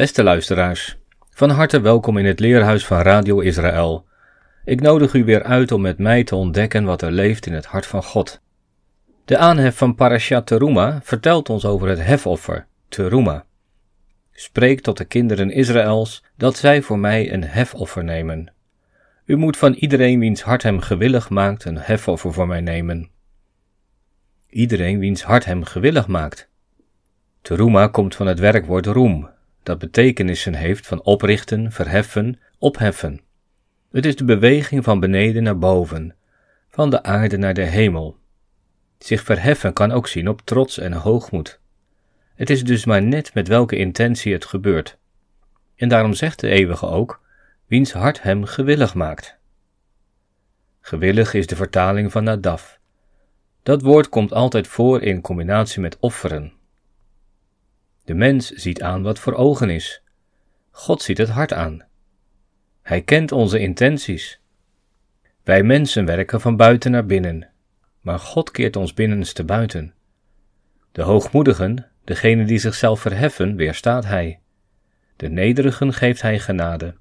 Beste luisteraars, van harte welkom in het Leerhuis van Radio Israël. Ik nodig u weer uit om met mij te ontdekken wat er leeft in het hart van God. De aanhef van Parashat Teruma vertelt ons over het hefoffer, Teruma. Spreek tot de kinderen Israëls dat zij voor mij een hefoffer nemen. U moet van iedereen wiens hart hem gewillig maakt een hefoffer voor mij nemen. Iedereen wiens hart hem gewillig maakt. Teruma komt van het werkwoord roem, dat betekenissen heeft van oprichten, verheffen, opheffen. Het is de beweging van beneden naar boven, van de aarde naar de hemel. Zich verheffen kan ook zien op trots en hoogmoed. Het is dus maar net met welke intentie het gebeurt. En daarom zegt de eeuwige ook, wiens hart hem gewillig maakt. Gewillig is de vertaling van nadaf. Dat woord komt altijd voor in combinatie met offeren. De mens ziet aan wat voor ogen is. God ziet het hart aan. Hij kent onze intenties. Wij mensen werken van buiten naar binnen, maar God keert ons binnenste buiten. De hoogmoedigen, degenen die zichzelf verheffen, weerstaat hij. De nederigen geeft hij genade.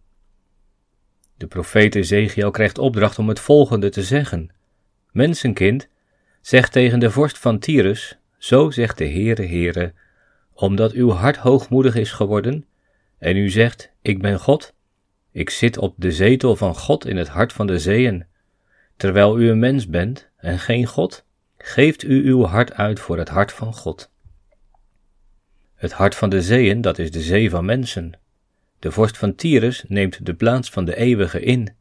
De profeet Ezekiel krijgt opdracht om het volgende te zeggen. Mensenkind, zeg tegen de vorst van Tyrus, zo zegt de Heere Heere, omdat uw hart hoogmoedig is geworden, en u zegt, ik ben God, ik zit op de zetel van God in het hart van de zeeën. Terwijl u een mens bent en geen God, geeft u uw hart uit voor het hart van God. Het hart van de zeeën, dat is de zee van mensen. De vorst van Tyrus neemt de plaats van de eeuwige in.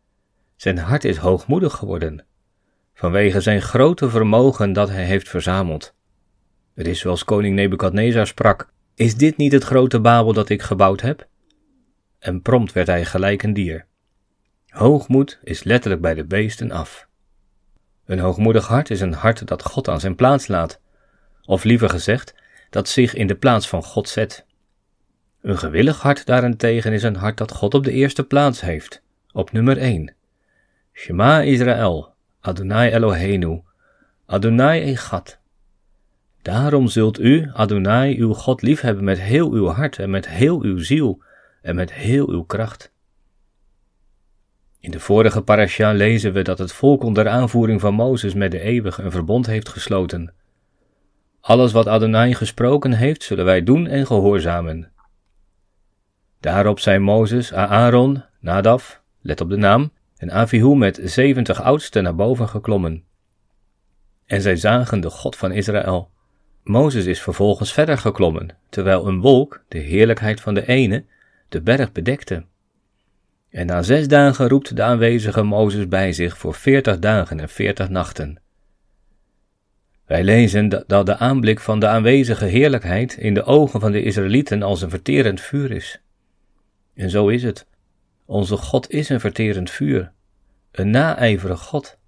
Zijn hart is hoogmoedig geworden, vanwege zijn grote vermogen dat hij heeft verzameld. Het is zoals koning Nebukadnezar sprak: Is dit niet het grote Babel dat ik gebouwd heb? En prompt werd hij gelijk een dier. Hoogmoed is letterlijk bij de beesten af. Een hoogmoedig hart is een hart dat God aan zijn plaats laat, of liever gezegd, dat zich in de plaats van God zet. Een gewillig hart daarentegen is een hart dat God op de eerste plaats heeft, op nummer 1. Shema Israël, Adonai Eloheinu, Adonai Echad. Daarom zult u, Adonai, uw God liefhebben met heel uw hart en met heel uw ziel en met heel uw kracht. In de vorige parasha lezen we dat het volk onder aanvoering van Mozes met de eeuwige een verbond heeft gesloten. Alles wat Adonai gesproken heeft, zullen wij doen en gehoorzamen. Daarop zijn Mozes, Aaron, Nadaf, let op de naam, en Avihu met zeventig oudsten naar boven geklommen. En zij zagen de God van Israël. Mozes is vervolgens verder geklommen, terwijl een wolk, de heerlijkheid van de ene, de berg bedekte. En na zes dagen roept de aanwezige Mozes bij zich voor veertig dagen en veertig nachten. Wij lezen dat de aanblik van de aanwezige heerlijkheid in de ogen van de Israëlieten als een verterend vuur is. En zo is het. Onze God is een verterend vuur, een naijverig God.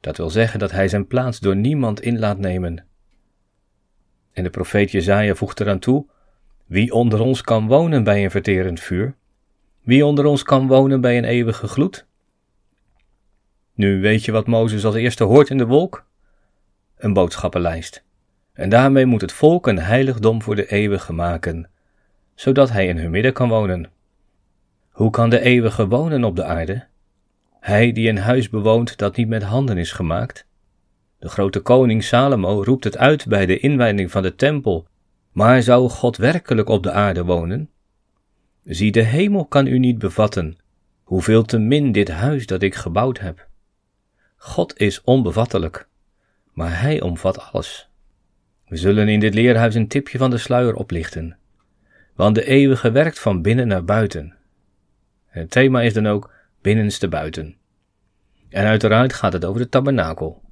Dat wil zeggen dat hij zijn plaats door niemand in laat nemen. En de profeet Jezaja voegt eraan toe, wie onder ons kan wonen bij een verterend vuur? Wie onder ons kan wonen bij een eeuwige gloed? Nu weet je wat Mozes als eerste hoort in de wolk? Een boodschappenlijst. En daarmee moet het volk een heiligdom voor de eeuwige maken, zodat hij in hun midden kan wonen. Hoe kan de eeuwige wonen op de aarde? Hij die een huis bewoont dat niet met handen is gemaakt? De grote koning Salomo roept het uit bij de inwijding van de tempel. Maar zou God werkelijk op de aarde wonen? Zie, de hemel kan u niet bevatten, hoeveel te min dit huis dat ik gebouwd heb. God is onbevattelijk, maar Hij omvat alles. We zullen in dit leerhuis een tipje van de sluier oplichten, want de eeuwige werkt van binnen naar buiten. Het thema is dan ook binnenste buiten. En uiteraard gaat het over de tabernakel.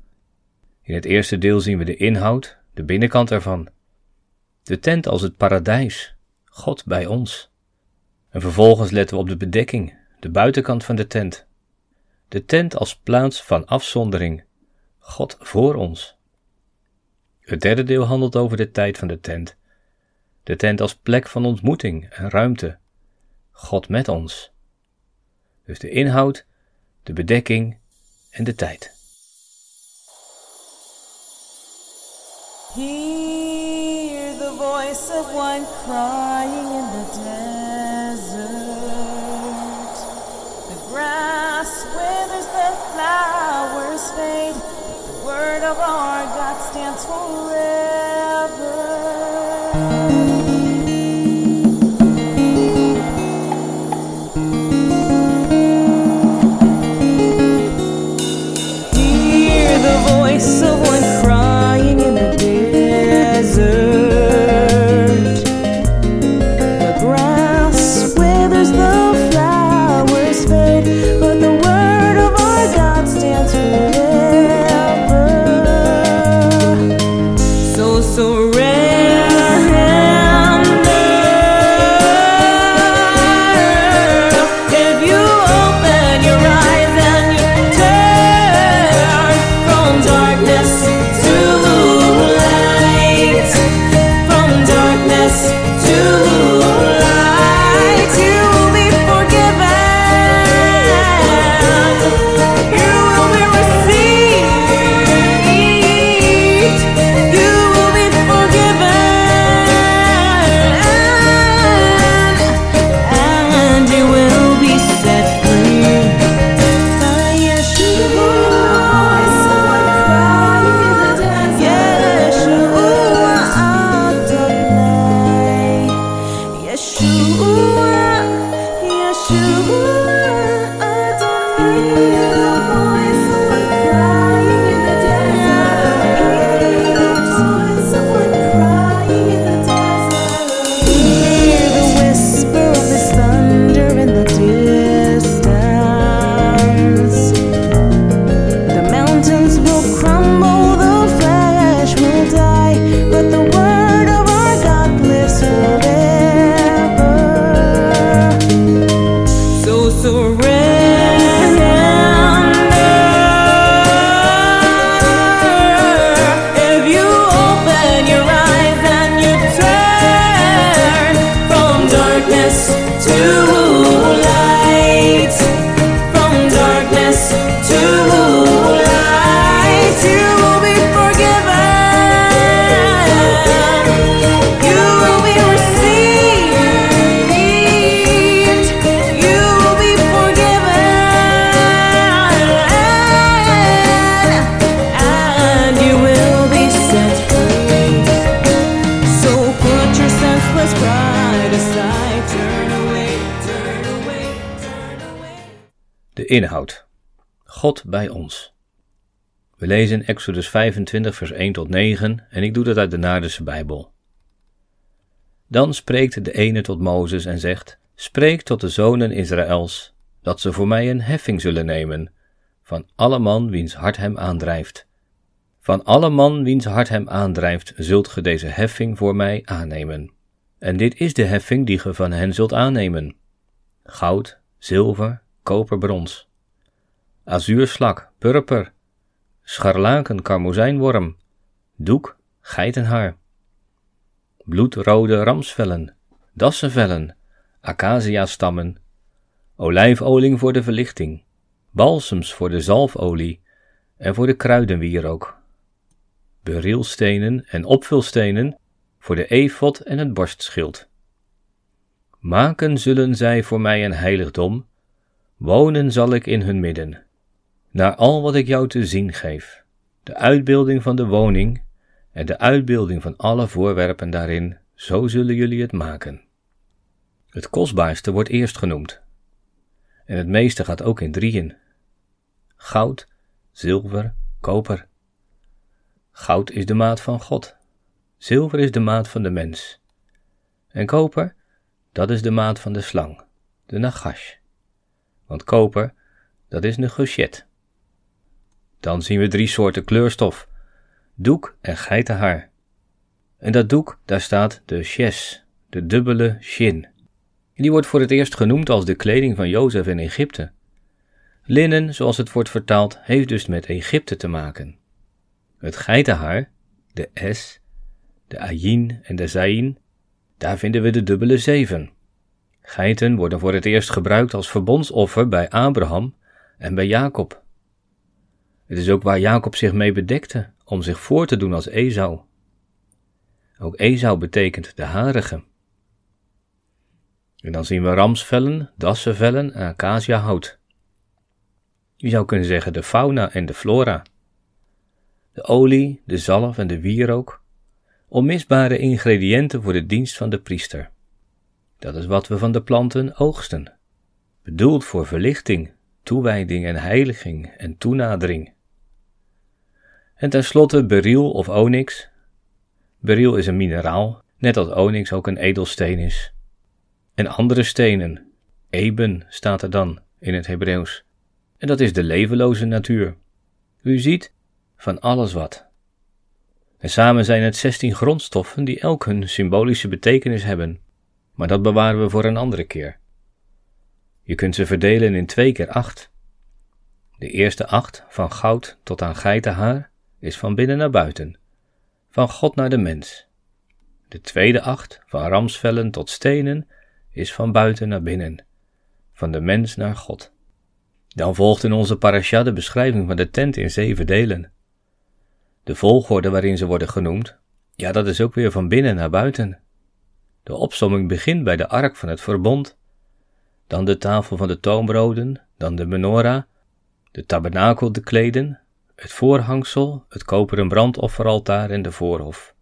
In het eerste deel zien we de inhoud, de binnenkant ervan. De tent als het paradijs, God bij ons. En vervolgens letten we op de bedekking, de buitenkant van de tent. De tent als plaats van afzondering, God voor ons. Het derde deel handelt over de tijd van de tent. De tent als plek van ontmoeting en ruimte. God met ons. Dus de inhoud, de bedekking en de tijd. Hear the voice of one crying in the desert. The grass withers, the flowers fade. The word of our God stands forever. Lezen in Exodus 25, vers 1 tot 9 en ik doe dat uit de Naardense Bijbel. Dan spreekt de ene tot Mozes en zegt: Spreek tot de zonen Israëls, dat ze voor mij een heffing zullen nemen, van alle man wiens hart hem aandrijft. Van alle man wiens hart hem aandrijft, zult ge deze heffing voor mij aannemen. En dit is de heffing die ge van hen zult aannemen: goud, zilver, koper, brons, azuurslak, purper, scharlaken, karmozijnworm, doek, geitenhaar, bloedrode ramsvellen, dassenvellen, acaciastammen, olijfolie voor de verlichting, balsems voor de zalfolie en voor de kruidenwierook, berylstenen en opvulstenen voor de efot en het borstschild. Maken zullen zij voor mij een heiligdom, wonen zal ik in hun midden. Naar al wat ik jou te zien geef, de uitbeelding van de woning en de uitbeelding van alle voorwerpen daarin, zo zullen jullie het maken. Het kostbaarste wordt eerst genoemd, en het meeste gaat ook in drieën: goud, zilver, koper. Goud is de maat van God, zilver is de maat van de mens, en koper, dat is de maat van de slang, de nagash. Want koper, dat is een gochet. Dan zien we drie soorten kleurstof: doek en geitenhaar. En dat doek, daar staat de shes, de dubbele shin. Die wordt voor het eerst genoemd als de kleding van Jozef in Egypte. Linnen, zoals het wordt vertaald, heeft dus met Egypte te maken. Het geitenhaar, de S, de Ayin en de Zayin, daar vinden we de dubbele zeven. Geiten worden voor het eerst gebruikt als verbondsoffer bij Abraham en bij Jacob. Het is ook waar Jacob zich mee bedekte, om zich voor te doen als Esau. Ook Esau betekent de harige. En dan zien we ramsvellen, dassenvellen en acaciahout. Je zou kunnen zeggen de fauna en de flora. De olie, de zalf en de wierook, onmisbare ingrediënten voor de dienst van de priester. Dat is wat we van de planten oogsten, bedoeld voor verlichting, toewijding en heiliging en toenadering. En tenslotte beryl of onyx. Beryl is een mineraal, net als onyx ook een edelsteen is. En andere stenen, eben staat er dan in het Hebreeuws. En dat is de levenloze natuur. U ziet, van alles wat. En samen zijn het zestien grondstoffen die elk hun symbolische betekenis hebben, maar dat bewaren we voor een andere keer. Je kunt ze verdelen in twee keer acht. De eerste acht, van goud tot aan geitenhaar, is van binnen naar buiten, van God naar de mens. De tweede acht, van ramsvellen tot stenen, is van buiten naar binnen, van de mens naar God. Dan volgt in onze parasha de beschrijving van de tent in zeven delen. De volgorde waarin ze worden genoemd, ja, dat is ook weer van binnen naar buiten. De opsomming begint bij de ark van het verbond, dan de tafel van de toonbroden, dan de menorah, de tabernakel de kleden, het voorhangsel, het koperen brandofferaltaar en de voorhof.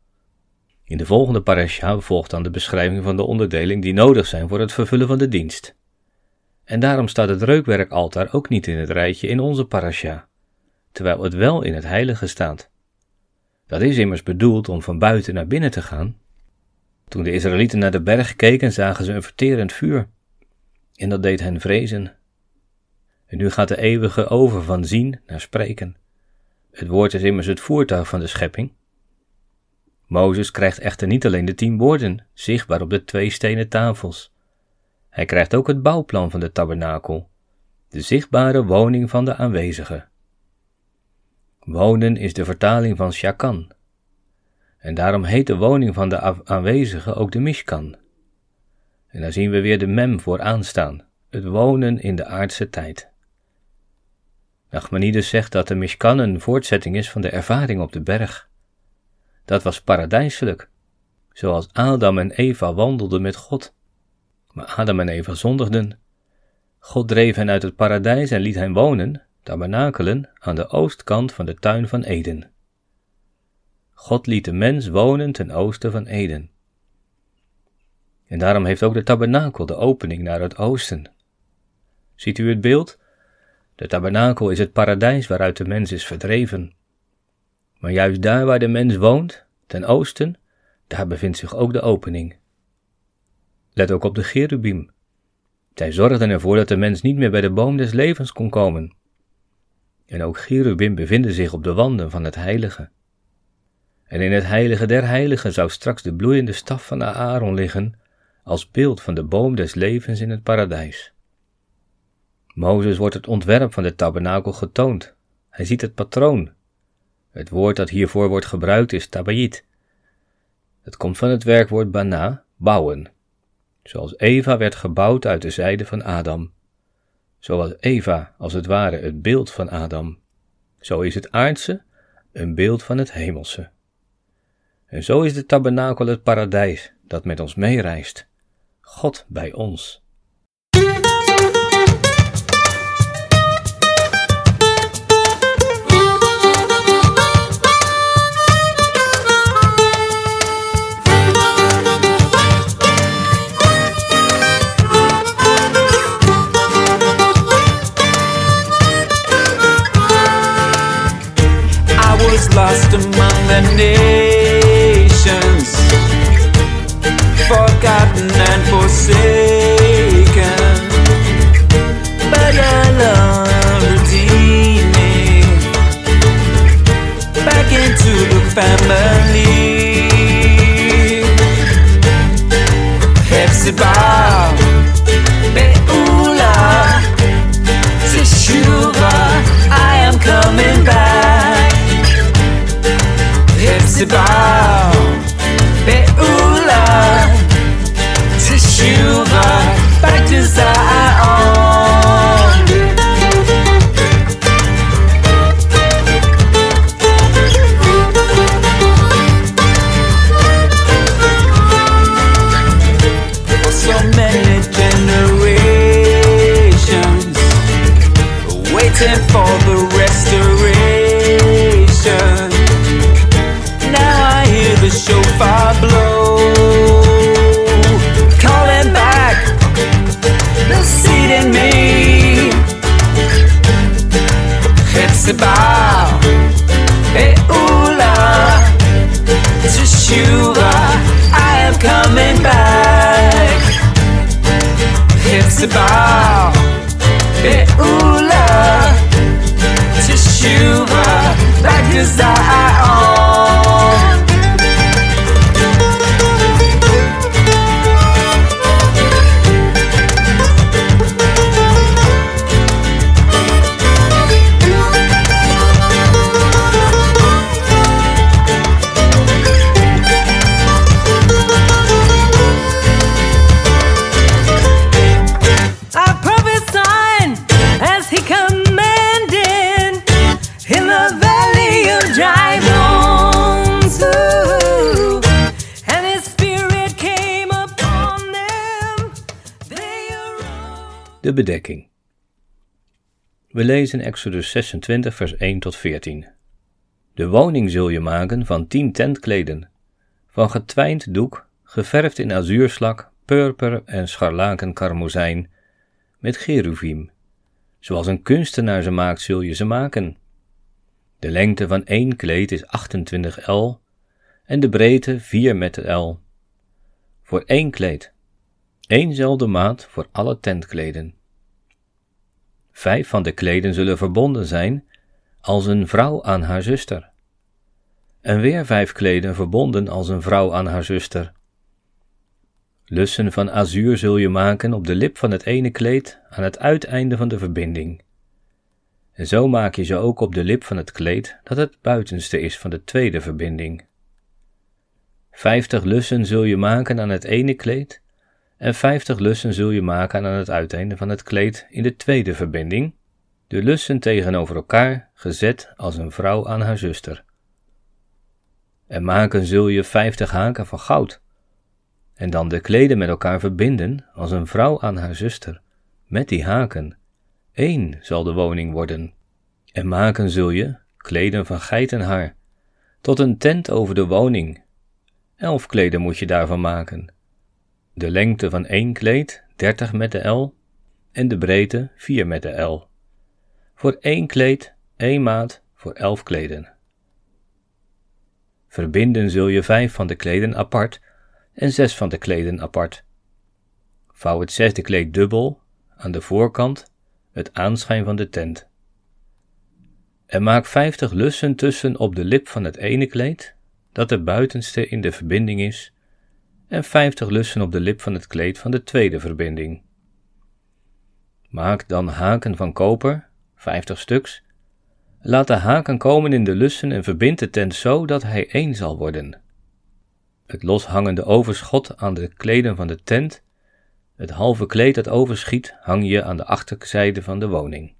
In de volgende parasha volgt dan de beschrijving van de onderdeling die nodig zijn voor het vervullen van de dienst. En daarom staat het reukwerkaltaar ook niet in het rijtje in onze parasha, terwijl het wel in het heilige staat. Dat is immers bedoeld om van buiten naar binnen te gaan. Toen de Israëlieten naar de berg keken, zagen ze een verterend vuur. En dat deed hen vrezen. En nu gaat de eeuwige over van zien naar spreken. Het woord is immers het voertuig van de schepping. Mozes krijgt echter niet alleen de tien woorden, zichtbaar op de twee stenen tafels. Hij krijgt ook het bouwplan van de tabernakel, de zichtbare woning van de aanwezige. Wonen is de vertaling van shakan. En daarom heet de woning van de aanwezige ook de Mishkan. En daar zien we weer de mem voor aanstaan, het wonen in de aardse tijd. Nachmanides zegt dat de Mishkan een voortzetting is van de ervaring op de berg. Dat was paradijselijk, zoals Adam en Eva wandelden met God. Maar Adam en Eva zondigden. God dreef hen uit het paradijs en liet hen wonen, tabernakelen, aan de oostkant van de tuin van Eden. God liet de mens wonen ten oosten van Eden. En daarom heeft ook de tabernakel de opening naar het oosten. Ziet u het beeld? De tabernakel is het paradijs waaruit de mens is verdreven. Maar juist daar waar de mens woont, ten oosten, daar bevindt zich ook de opening. Let ook op de cherubim. Zij zorgden ervoor dat de mens niet meer bij de boom des levens kon komen. En ook cherubim bevinden zich op de wanden van het heilige. En in het heilige der heiligen zou straks de bloeiende staf van Aaron liggen, als beeld van de boom des levens in het paradijs. Mozes wordt het ontwerp van de tabernakel getoond. Hij ziet het patroon. Het woord dat hiervoor wordt gebruikt is tabayit. Het komt van het werkwoord bana, bouwen. Zoals Eva werd gebouwd uit de zijde van Adam. Zoals Eva, als het ware, het beeld van Adam. Zo is het aardse een beeld van het hemelse. En zo is de tabernakel het paradijs dat met ons meereist. God bij ons. the bar. Hey, ooh la, I am coming back. It's the bar. Hey, ooh la, it's. De bedekking. We lezen Exodus 26, vers 1 tot 14. De woning zul je maken van tien tentkleden, van getwijnd doek, geverfd in azuurslak, purper en scharlakenkarmozijn, met geruvim. Zoals een kunstenaar ze maakt, zul je ze maken. De lengte van één kleed is 28 L en de breedte 4 meter L. Voor één kleed. Eénzelfde maat voor alle tentkleden. Vijf van de kleden zullen verbonden zijn als een vrouw aan haar zuster. En weer vijf kleden verbonden als een vrouw aan haar zuster. Lussen van azuur zul je maken op de lip van het ene kleed aan het uiteinde van de verbinding. En zo maak je ze ook op de lip van het kleed dat het buitenste is van de tweede verbinding. Vijftig lussen zul je maken aan het ene kleed, en vijftig lussen zul je maken aan het uiteinde van het kleed in de tweede verbinding, de lussen tegenover elkaar gezet als een vrouw aan haar zuster. En maken zul je vijftig haken van goud, en dan de kleden met elkaar verbinden als een vrouw aan haar zuster, met die haken. Eén zal de woning worden. En maken zul je kleden van geitenhaar, tot een tent over de woning. Elf kleden moet je daarvan maken. De lengte van één kleed, dertig met de L, en de breedte, vier met de L. Voor één kleed, één maat, voor elf kleden. Verbinden zul je vijf van de kleden apart en zes van de kleden apart. Vouw het zesde kleed dubbel, aan de voorkant, het aanschijn van de tent. En maak vijftig lussen tussen op de lip van het ene kleed, dat de buitenste in de verbinding is, en vijftig lussen op de lip van het kleed van de tweede verbinding. Maak dan haken van koper, vijftig stuks. Laat de haken komen in de lussen en verbind de tent zo dat hij één zal worden. Het loshangende overschot aan de kleden van de tent, het halve kleed dat overschiet, hang je aan de achterzijde van de woning.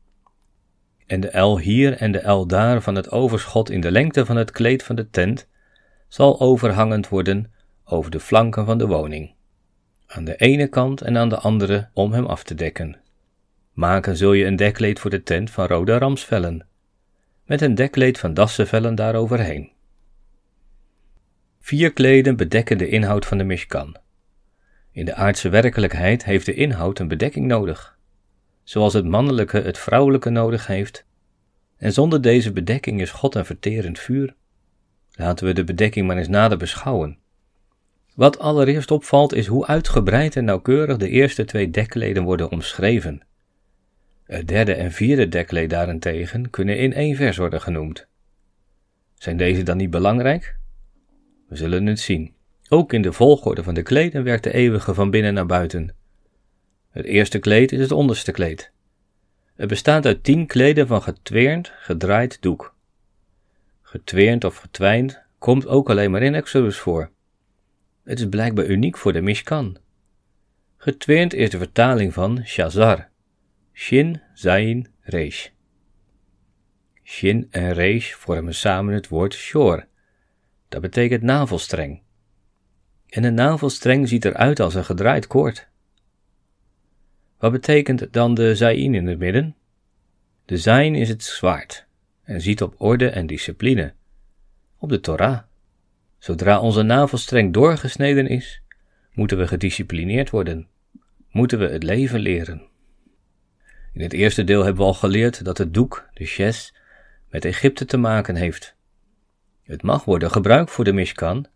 En de el hier en de el daar van het overschot in de lengte van het kleed van de tent zal overhangend worden over de flanken van de woning, aan de ene kant en aan de andere om hem af te dekken. Maken zul je een dekkleed voor de tent van rode ramsvellen, met een dekkleed van dassenvellen daaroverheen. Vier kleden bedekken de inhoud van de mishkan. In de aardse werkelijkheid heeft de inhoud een bedekking nodig, zoals het mannelijke het vrouwelijke nodig heeft, en zonder deze bedekking is God een verterend vuur. Laten we de bedekking maar eens nader beschouwen. Wat allereerst opvalt is hoe uitgebreid en nauwkeurig de eerste twee dekleden worden omschreven. Het derde en vierde dekkleed daarentegen kunnen in één vers worden genoemd. Zijn deze dan niet belangrijk? We zullen het zien. Ook in de volgorde van de kleden werkt de eeuwige van binnen naar buiten. Het eerste kleed is het onderste kleed. Het bestaat uit tien kleden van getweerd, gedraaid doek. Getweerd of getwijnd komt ook alleen maar in Exodus voor. Het is blijkbaar uniek voor de Mishkan. Getweerd is de vertaling van Shazar. Shin, Zayin, Resh. Shin en Resh vormen samen het woord Shor. Dat betekent navelstreng. En een navelstreng ziet eruit als een gedraaid koord. Wat betekent dan de Zayin in het midden? De Zayin is het zwaard en ziet op orde en discipline, op de Torah. Zodra onze navelstreng doorgesneden is, moeten we gedisciplineerd worden, moeten we het leven leren. In het eerste deel hebben we al geleerd dat het doek, de shes, met Egypte te maken heeft. Het mag worden gebruikt voor de Mishkan,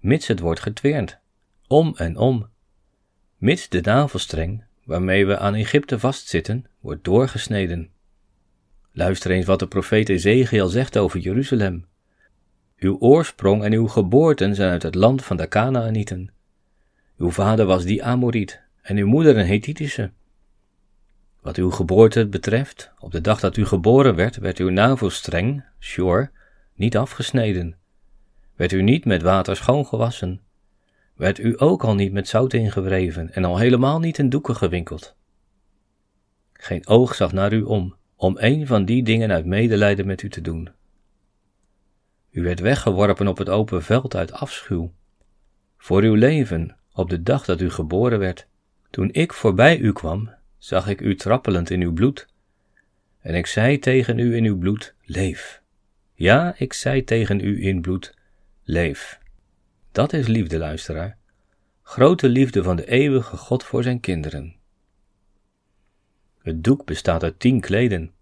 mits het wordt getweerd, om en om, mits de navelstreng waarmee we aan Egypte vastzitten, wordt doorgesneden. Luister eens wat de profeet Ezekiel zegt over Jeruzalem. Uw oorsprong en uw geboorten zijn uit het land van de Kanaanieten. Uw vader was die Amoriet en uw moeder een Hethitische. Wat uw geboorte betreft, op de dag dat u geboren werd, werd uw navelstreng, shore, niet afgesneden. Werd u niet met water schoongewassen. Werd u ook al niet met zout ingewreven en al helemaal niet in doeken gewinkeld. Geen oog zag naar u om, om een van die dingen uit medelijden met u te doen. U werd weggeworpen op het open veld uit afschuw. Voor uw leven, op de dag dat u geboren werd, toen ik voorbij u kwam, zag ik u trappelend in uw bloed. En ik zei tegen u in uw bloed, leef. Ja, ik zei tegen u in bloed, leef. Dat is liefde, luisteraar. Grote liefde van de eeuwige God voor zijn kinderen. Het doek bestaat uit tien kleden.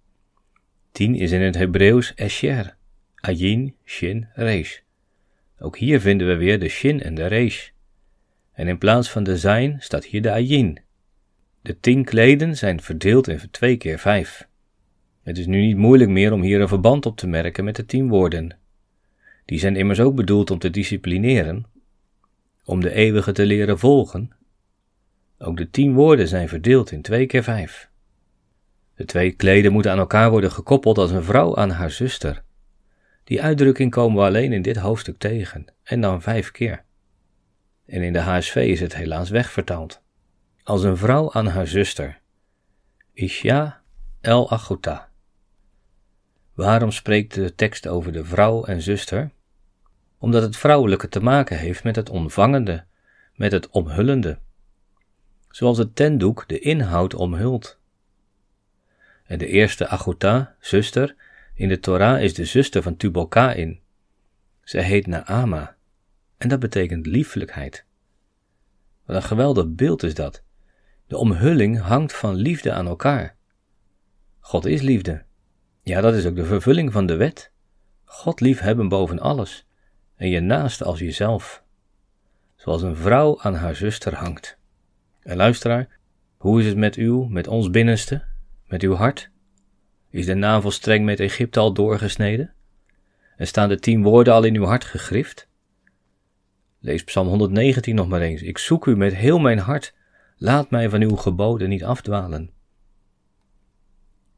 Tien is in het Hebreeuws esher, ayin, shin, resh. Ook hier vinden we weer de shin en de resh. En in plaats van de zijn staat hier de ayin. De tien kleden zijn verdeeld in twee keer vijf. Het is nu niet moeilijk meer om hier een verband op te merken met de tien woorden. Die zijn immers ook bedoeld om te disciplineren, om de eeuwige te leren volgen. Ook de tien woorden zijn verdeeld in twee keer vijf. De twee kleden moeten aan elkaar worden gekoppeld als een vrouw aan haar zuster. Die uitdrukking komen we alleen in dit hoofdstuk tegen, en dan vijf keer. En in de HSV is het helaas wegvertaald. Als een vrouw aan haar zuster. Isha el Achuta. Waarom spreekt de tekst over de vrouw en zuster? Omdat het vrouwelijke te maken heeft met het ontvangende, met het omhullende. Zoals het tendoek de inhoud omhult. En de eerste Achuta, zuster, in de Torah is de zuster van Tubal-Kain. Zij heet Naama, en dat betekent liefelijkheid. Wat een geweldig beeld is dat. De omhulling hangt van liefde aan elkaar. God is liefde. Ja, dat is ook de vervulling van de wet. God liefhebben boven alles en je naaste als jezelf. Zoals een vrouw aan haar zuster hangt. En luisteraar, hoe is het met uw, met ons binnenste, met uw hart? Is de navelstreng met Egypte al doorgesneden? En staan de tien woorden al in uw hart gegrift? Lees Psalm 119 nog maar eens. Ik zoek u met heel mijn hart. Laat mij van uw geboden niet afdwalen.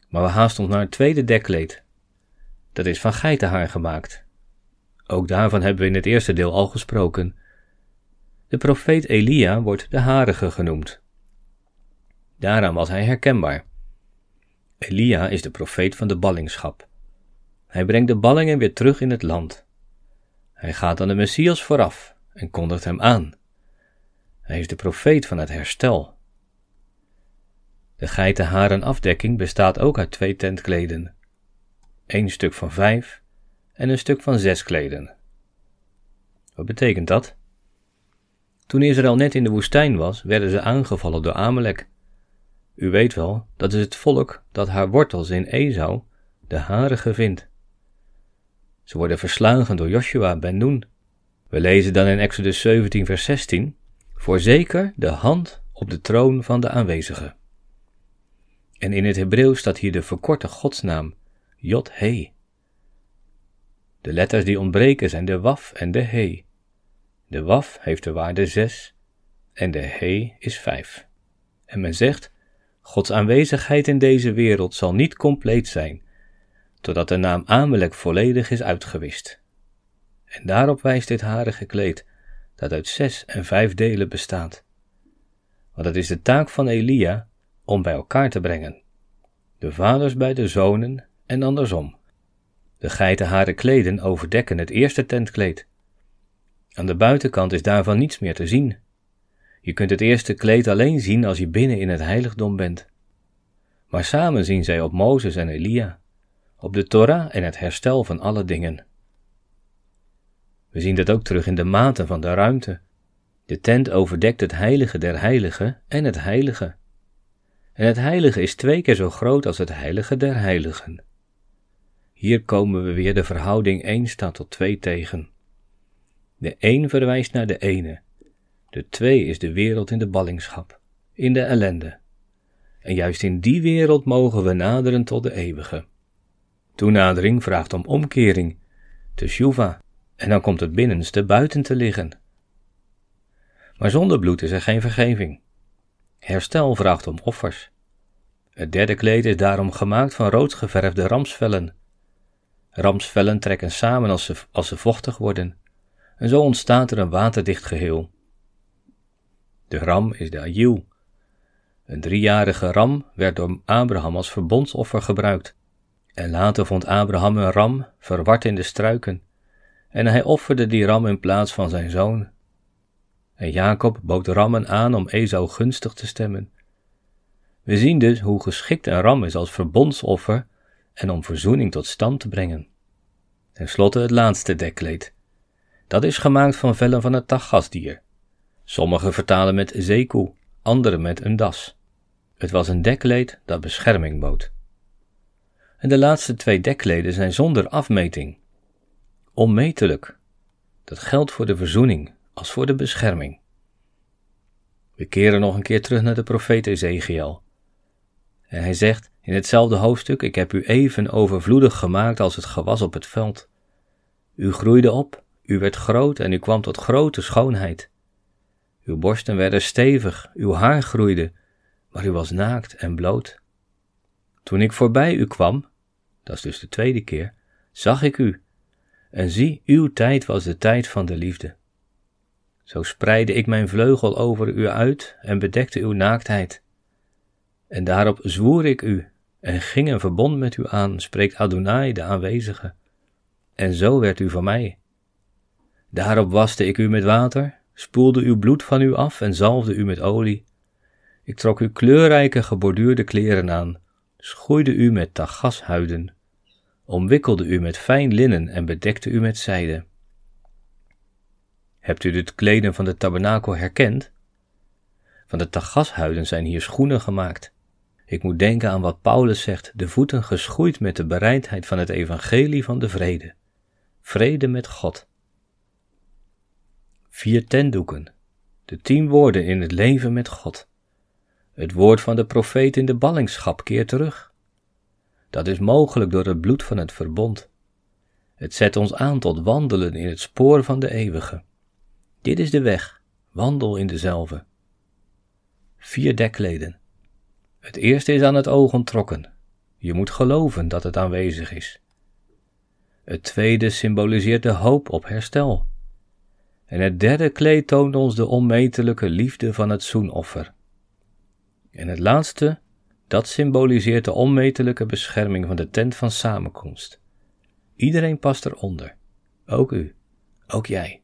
Maar we haasten ons naar het tweede dekkleed. Dat is van geitenhaar gemaakt. Ook daarvan hebben we in het eerste deel al gesproken. De profeet Elia wordt de harige genoemd. Daaraan was hij herkenbaar. Elia is de profeet van de ballingschap. Hij brengt de ballingen weer terug in het land. Hij gaat aan de Messias vooraf en kondigt hem aan. Hij is de profeet van het herstel. De geitenharen afdekking bestaat ook uit twee tentkleden. Eén stuk van vijf en een stuk van zes kleden. Wat betekent dat? Toen Israël net in de woestijn was, werden ze aangevallen door Amalek. U weet wel, dat is het volk dat haar wortels in Esau, de harige, vindt. Ze worden verslagen door Joshua ben Nun. We lezen dan in Exodus 17, vers 16: Voorzeker de hand op de troon van de aanwezige. En in het Hebreeuws staat hier de verkorte godsnaam, Jod-He. De letters die ontbreken zijn de waf en de he. De waf heeft de waarde 6 en de he is 5. En men zegt, Gods aanwezigheid in deze wereld zal niet compleet zijn, totdat de naam Amalek volledig is uitgewist. En daarop wijst dit harige kleed, dat uit zes en vijf delen bestaat. Want het is de taak van Elia om bij elkaar te brengen. De vaders bij de zonen en andersom. De geitenharen kleden overdekken het eerste tentkleed. Aan de buitenkant is daarvan niets meer te zien. Je kunt het eerste kleed alleen zien als je binnen in het heiligdom bent. Maar samen zien zij op Mozes en Elia, op de Torah en het herstel van alle dingen. We zien dat ook terug in de maten van de ruimte. De tent overdekt het heilige der heiligen en het heilige. En het heilige is twee keer zo groot als het heilige der heiligen. Hier komen we weer de verhouding 1 staat tot 2 tegen. De een verwijst naar de ene. De twee is de wereld in de ballingschap, in de ellende. En juist in die wereld mogen we naderen tot de eeuwige. Toenadering vraagt om omkering, te shuva, en dan komt het binnenste buiten te liggen. Maar zonder bloed is er geen vergeving. Herstel vraagt om offers. Het derde kleed is daarom gemaakt van rood geverfde ramsvellen. Ramsvellen trekken samen als ze, als ze vochtig worden, en zo ontstaat er een waterdicht geheel. De ram is de ajiel. Een driejarige ram werd door Abraham als verbondsoffer gebruikt. En later vond Abraham een ram verward in de struiken, en hij offerde die ram in plaats van zijn zoon. En Jacob bood rammen aan om Esau gunstig te stemmen. We zien dus hoe geschikt een ram is als verbondsoffer en om verzoening tot stand te brengen. Ten slotte het laatste dekkleed. Dat is gemaakt van vellen van het tagasdier. Sommigen vertalen met zeekoe, anderen met een das. Het was een dekkleed dat bescherming bood. En de laatste twee dekleden zijn zonder afmeting. Onmetelijk. Dat geldt voor de verzoening als voor de bescherming. We keren nog een keer terug naar de profeet Ezekiel. En hij zegt in hetzelfde hoofdstuk: Ik heb u even overvloedig gemaakt als het gewas op het veld. U groeide op, u werd groot en u kwam tot grote schoonheid. Uw borsten werden stevig, uw haar groeide, maar u was naakt en bloot. Toen ik voorbij u kwam, dat is dus de tweede keer, zag ik u. En zie, uw tijd was de tijd van de liefde. Zo spreidde ik mijn vleugel over u uit en bedekte uw naaktheid. En daarop zwoer ik u en ging een verbond met u aan, spreekt Adonai de aanwezige. En zo werd u van mij. Daarop waste ik u met water, spoelde uw bloed van u af en zalfde u met olie. Ik trok u kleurrijke geborduurde kleren aan, schoeide u met tagashuiden, omwikkelde u met fijn linnen en bedekte u met zijde. Hebt u het kleden van de tabernakel herkend? Van de tagashuiden zijn hier schoenen gemaakt. Ik moet denken aan wat Paulus zegt: de voeten geschoeid met de bereidheid van het evangelie van de vrede. Vrede met God. Vier tentdoeken. De tien woorden in het leven met God. Het woord van de profeet in de ballingschap keert terug. Dat is mogelijk door het bloed van het verbond. Het zet ons aan tot wandelen in het spoor van de eeuwige. Dit is de weg, wandel in dezelfde. Vier dekleden. Het eerste is aan het oog ontrokken. Je moet geloven dat het aanwezig is. Het tweede symboliseert de hoop op herstel. En het derde kleed toont ons de onmetelijke liefde van het zoenoffer. En het laatste, dat symboliseert de onmetelijke bescherming van de tent van samenkomst. Iedereen past eronder. Ook u. Ook jij.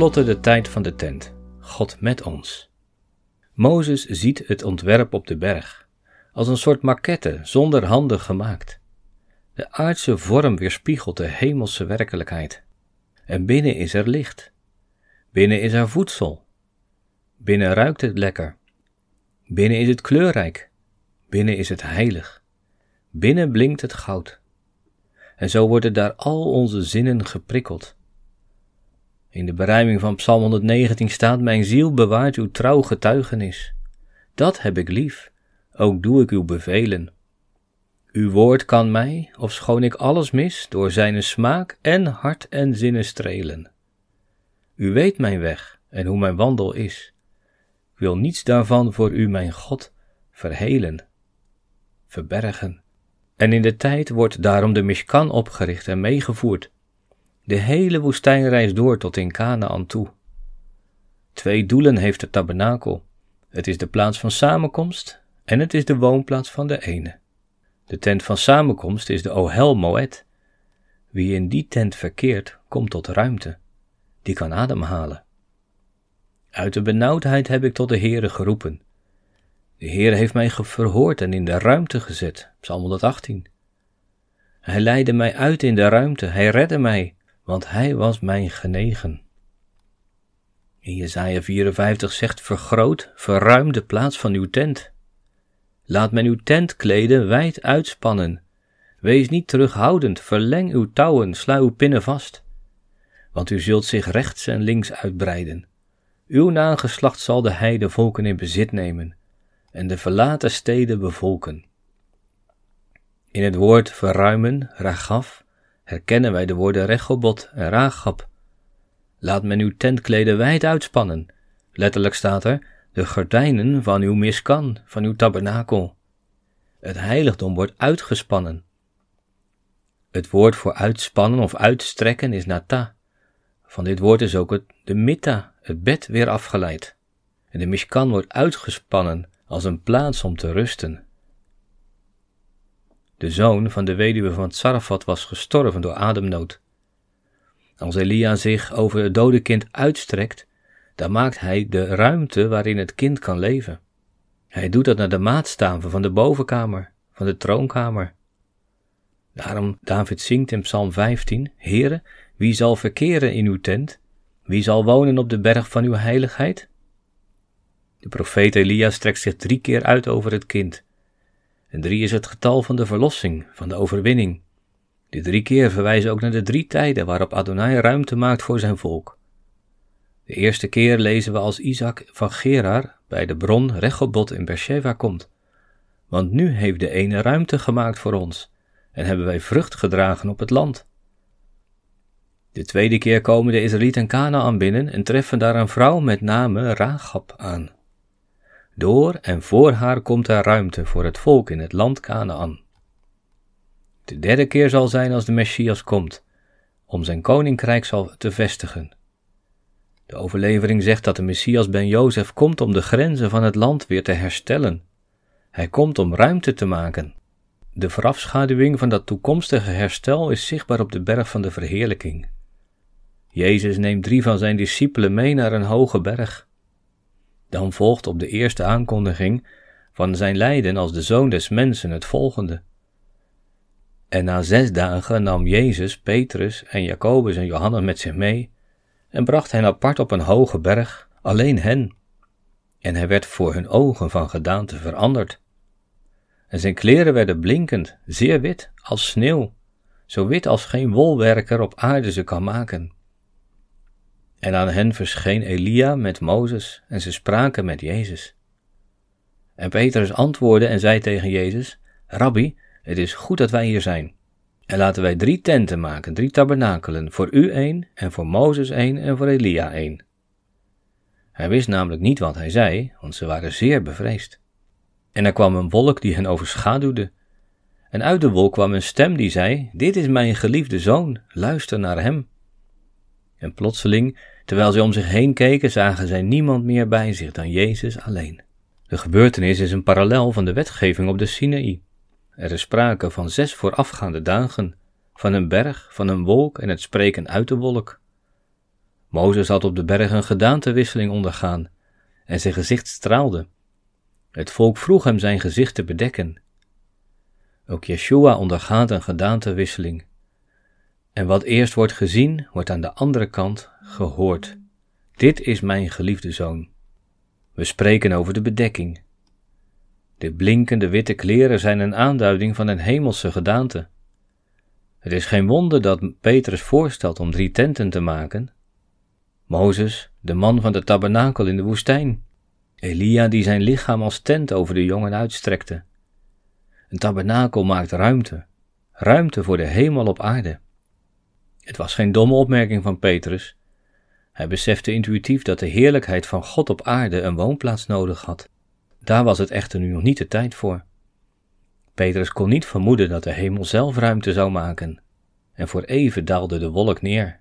Ten slotte de tijd van de tent. God met ons. Mozes ziet het ontwerp op de berg als een soort maquette zonder handen gemaakt. De aardse vorm weerspiegelt de hemelse werkelijkheid. En binnen is er licht. Binnen is er voedsel. Binnen ruikt het lekker. Binnen is het kleurrijk. Binnen is het heilig. Binnen blinkt het goud. En zo worden daar al onze zinnen geprikkeld. In de berijming van Psalm 119 staat: Mijn ziel bewaart uw trouw getuigenis. Dat heb ik lief, ook doe ik uw bevelen. Uw woord kan mij, ofschoon ik alles mis, door zijn smaak en hart en zinnen strelen. U weet mijn weg en hoe mijn wandel is. Ik wil niets daarvan voor u, mijn God, verhelen, verbergen. En in de tijd wordt daarom de Mishkan opgericht en meegevoerd, de hele woestijnreis door tot in Canaan toe. Twee doelen heeft de tabernakel. Het is de plaats van samenkomst en het is de woonplaats van de ene. De tent van samenkomst is de Ohel Moed. Wie in die tent verkeert, komt tot ruimte. Die kan ademhalen. Uit de benauwdheid heb ik tot de Heere geroepen. De Heer heeft mij verhoord en in de ruimte gezet. Psalm 118. Hij leidde mij uit in de ruimte, hij redde mij, want hij was mij genegen. In Jesaja 54 zegt, vergroot, verruim de plaats van uw tent. Laat men uw tentkleden wijd uitspannen. Wees niet terughoudend, verleng uw touwen, sla uw pinnen vast. Want u zult zich rechts en links uitbreiden. Uw nageslacht zal de heide volken in bezit nemen en de verlaten steden bevolken. In het woord verruimen, ragaf, herkennen wij de woorden rechobot en ragab. Laat men uw tentkleden wijd uitspannen. Letterlijk staat er, de gordijnen van uw miskan, van uw tabernakel. Het heiligdom wordt uitgespannen. Het woord voor uitspannen of uitstrekken is nata. Van dit woord is ook het, de mitta, het bed, weer afgeleid. En de mishkan wordt uitgespannen als een plaats om te rusten. De zoon van de weduwe van Tsarafat was gestorven door ademnood. Als Elia zich over het dode kind uitstrekt, dan maakt hij de ruimte waarin het kind kan leven. Hij doet dat naar de maatstaven van de bovenkamer, van de troonkamer. Daarom David zingt in Psalm 15: Heere, wie zal verkeren in uw tent? Wie zal wonen op de berg van uw heiligheid? De profeet Elia strekt zich drie keer uit over het kind. En drie is het getal van de verlossing, van de overwinning. De drie keer verwijzen ook naar de drie tijden waarop Adonai ruimte maakt voor zijn volk. De eerste keer lezen we als Isaac van Gerar bij de bron Rechobot in Beersheba komt. Want nu heeft de ene ruimte gemaakt voor ons en hebben wij vrucht gedragen op het land. De tweede keer komen de Israëlieten Canaan binnen en treffen daar een vrouw met name Ragab aan. Door en voor haar komt er ruimte voor het volk in het land Canaan. De derde keer zal zijn als de Messias komt, om zijn koninkrijk zal te vestigen. De overlevering zegt dat de Messias ben Jozef komt om de grenzen van het land weer te herstellen. Hij komt om ruimte te maken. De voorafschaduwing van dat toekomstige herstel is zichtbaar op de berg van de verheerlijking. Jezus neemt drie van zijn discipelen mee naar een hoge berg. Dan volgt op de eerste aankondiging van zijn lijden als de zoon des mensen het volgende. En na zes dagen nam Jezus Petrus en Jacobus en Johannes met zich mee en bracht hen apart op een hoge berg, alleen hen. En hij werd voor hun ogen van gedaante veranderd. En zijn kleren werden blinkend, zeer wit, als sneeuw, zo wit als geen wolwerker op aarde ze kan maken. En aan hen verscheen Elia met Mozes, en ze spraken met Jezus. En Petrus antwoordde en zei tegen Jezus: Rabbi, het is goed dat wij hier zijn. En laten wij drie tenten maken, drie tabernakelen, voor u één, en voor Mozes één, en voor Elia één. Hij wist namelijk niet wat hij zei, want ze waren zeer bevreesd. En er kwam een wolk die hen overschaduwde. En uit de wolk kwam een stem die zei: Dit is mijn geliefde zoon, luister naar hem. En plotseling, terwijl zij om zich heen keken, zagen zij niemand meer bij zich dan Jezus alleen. De gebeurtenis is een parallel van de wetgeving op de Sinaï. Er is sprake van zes voorafgaande dagen, van een berg, van een wolk en het spreken uit de wolk. Mozes had op de berg een gedaantewisseling ondergaan en zijn gezicht straalde. Het volk vroeg hem zijn gezicht te bedekken. Ook Yeshua ondergaat een gedaantewisseling. En wat eerst wordt gezien, wordt aan de andere kant gehoord. Dit is mijn geliefde zoon. We spreken over de bedekking. De blinkende witte kleren zijn een aanduiding van een hemelse gedaante. Het is geen wonder dat Petrus voorstelt om drie tenten te maken. Mozes, de man van de tabernakel in de woestijn. Elia die zijn lichaam als tent over de jongen uitstrekte. Een tabernakel maakt ruimte, ruimte voor de hemel op aarde. Het was geen domme opmerking van Petrus. Hij besefte intuïtief dat de heerlijkheid van God op aarde een woonplaats nodig had. Daar was het echter nu nog niet de tijd voor. Petrus kon niet vermoeden dat de hemel zelf ruimte zou maken, en voor even daalde de wolk neer.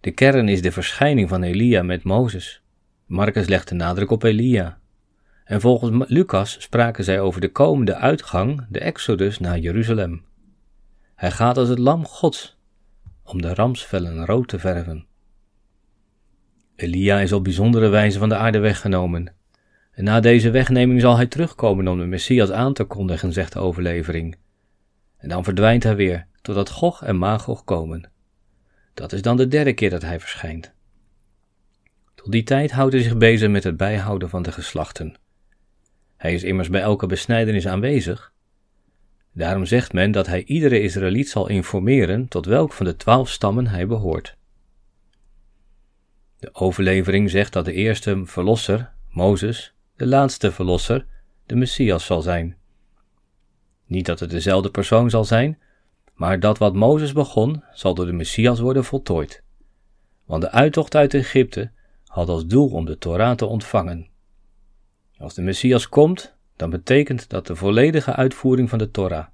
De kern is de verschijning van Elia met Mozes. Marcus legt de nadruk op Elia. En volgens Lucas spraken zij over de komende uitgang, de Exodus naar Jeruzalem. Hij gaat als het lam Gods, om de ramsvellen rood te verven. Elia is op bijzondere wijze van de aarde weggenomen. En na deze wegneming zal hij terugkomen om de Messias aan te kondigen, zegt de overlevering. En dan verdwijnt hij weer, totdat Gog en Magog komen. Dat is dan de derde keer dat hij verschijnt. Tot die tijd houdt hij zich bezig met het bijhouden van de geslachten. Hij is immers bij elke besnijdenis aanwezig. Daarom zegt men dat hij iedere Israëliet zal informeren tot welk van de twaalf stammen hij behoort. De overlevering zegt dat de eerste verlosser, Mozes, de laatste verlosser, de Messias zal zijn. Niet dat het dezelfde persoon zal zijn, maar dat wat Mozes begon, zal door de Messias worden voltooid. Want de uittocht uit Egypte had als doel om de Torah te ontvangen. Als de Messias komt, dan betekent dat de volledige uitvoering van de Torah.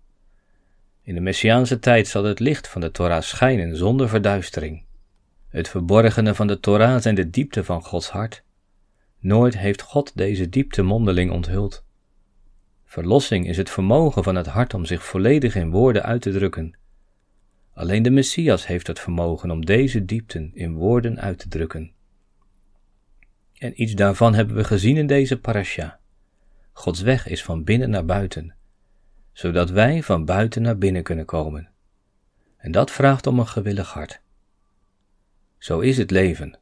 In de Messiaanse tijd zal het licht van de Torah schijnen zonder verduistering. Het verborgene van de Torah zijn de diepte van Gods hart. Nooit heeft God deze diepte mondeling onthuld. Verlossing is het vermogen van het hart om zich volledig in woorden uit te drukken. Alleen de Messias heeft het vermogen om deze diepten in woorden uit te drukken. En iets daarvan hebben we gezien in deze parasha. Gods weg is van binnen naar buiten, zodat wij van buiten naar binnen kunnen komen. En dat vraagt om een gewillig hart. Zo is het leven.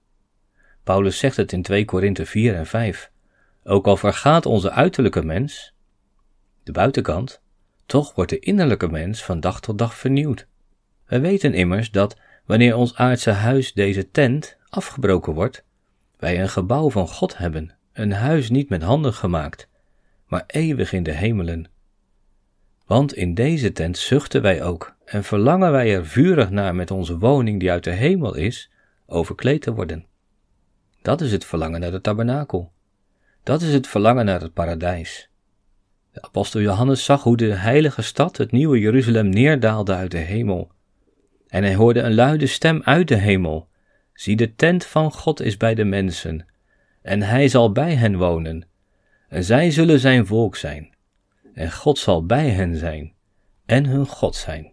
Paulus zegt het in 2 Korinthe 4 en 5. Ook al vergaat onze uiterlijke mens, de buitenkant, toch wordt de innerlijke mens van dag tot dag vernieuwd. We weten immers dat wanneer ons aardse huis, deze tent, afgebroken wordt, wij een gebouw van God hebben, een huis niet met handen gemaakt, maar eeuwig in de hemelen. Want in deze tent zuchten wij ook en verlangen wij er vurig naar met onze woning die uit de hemel is, overkleed te worden. Dat is het verlangen naar de tabernakel. Dat is het verlangen naar het paradijs. De apostel Johannes zag hoe de heilige stad, het nieuwe Jeruzalem, neerdaalde uit de hemel. En hij hoorde een luide stem uit de hemel. Zie, de tent van God is bij de mensen, en hij zal bij hen wonen, en zij zullen zijn volk zijn, en God zal bij hen zijn, en hun God zijn.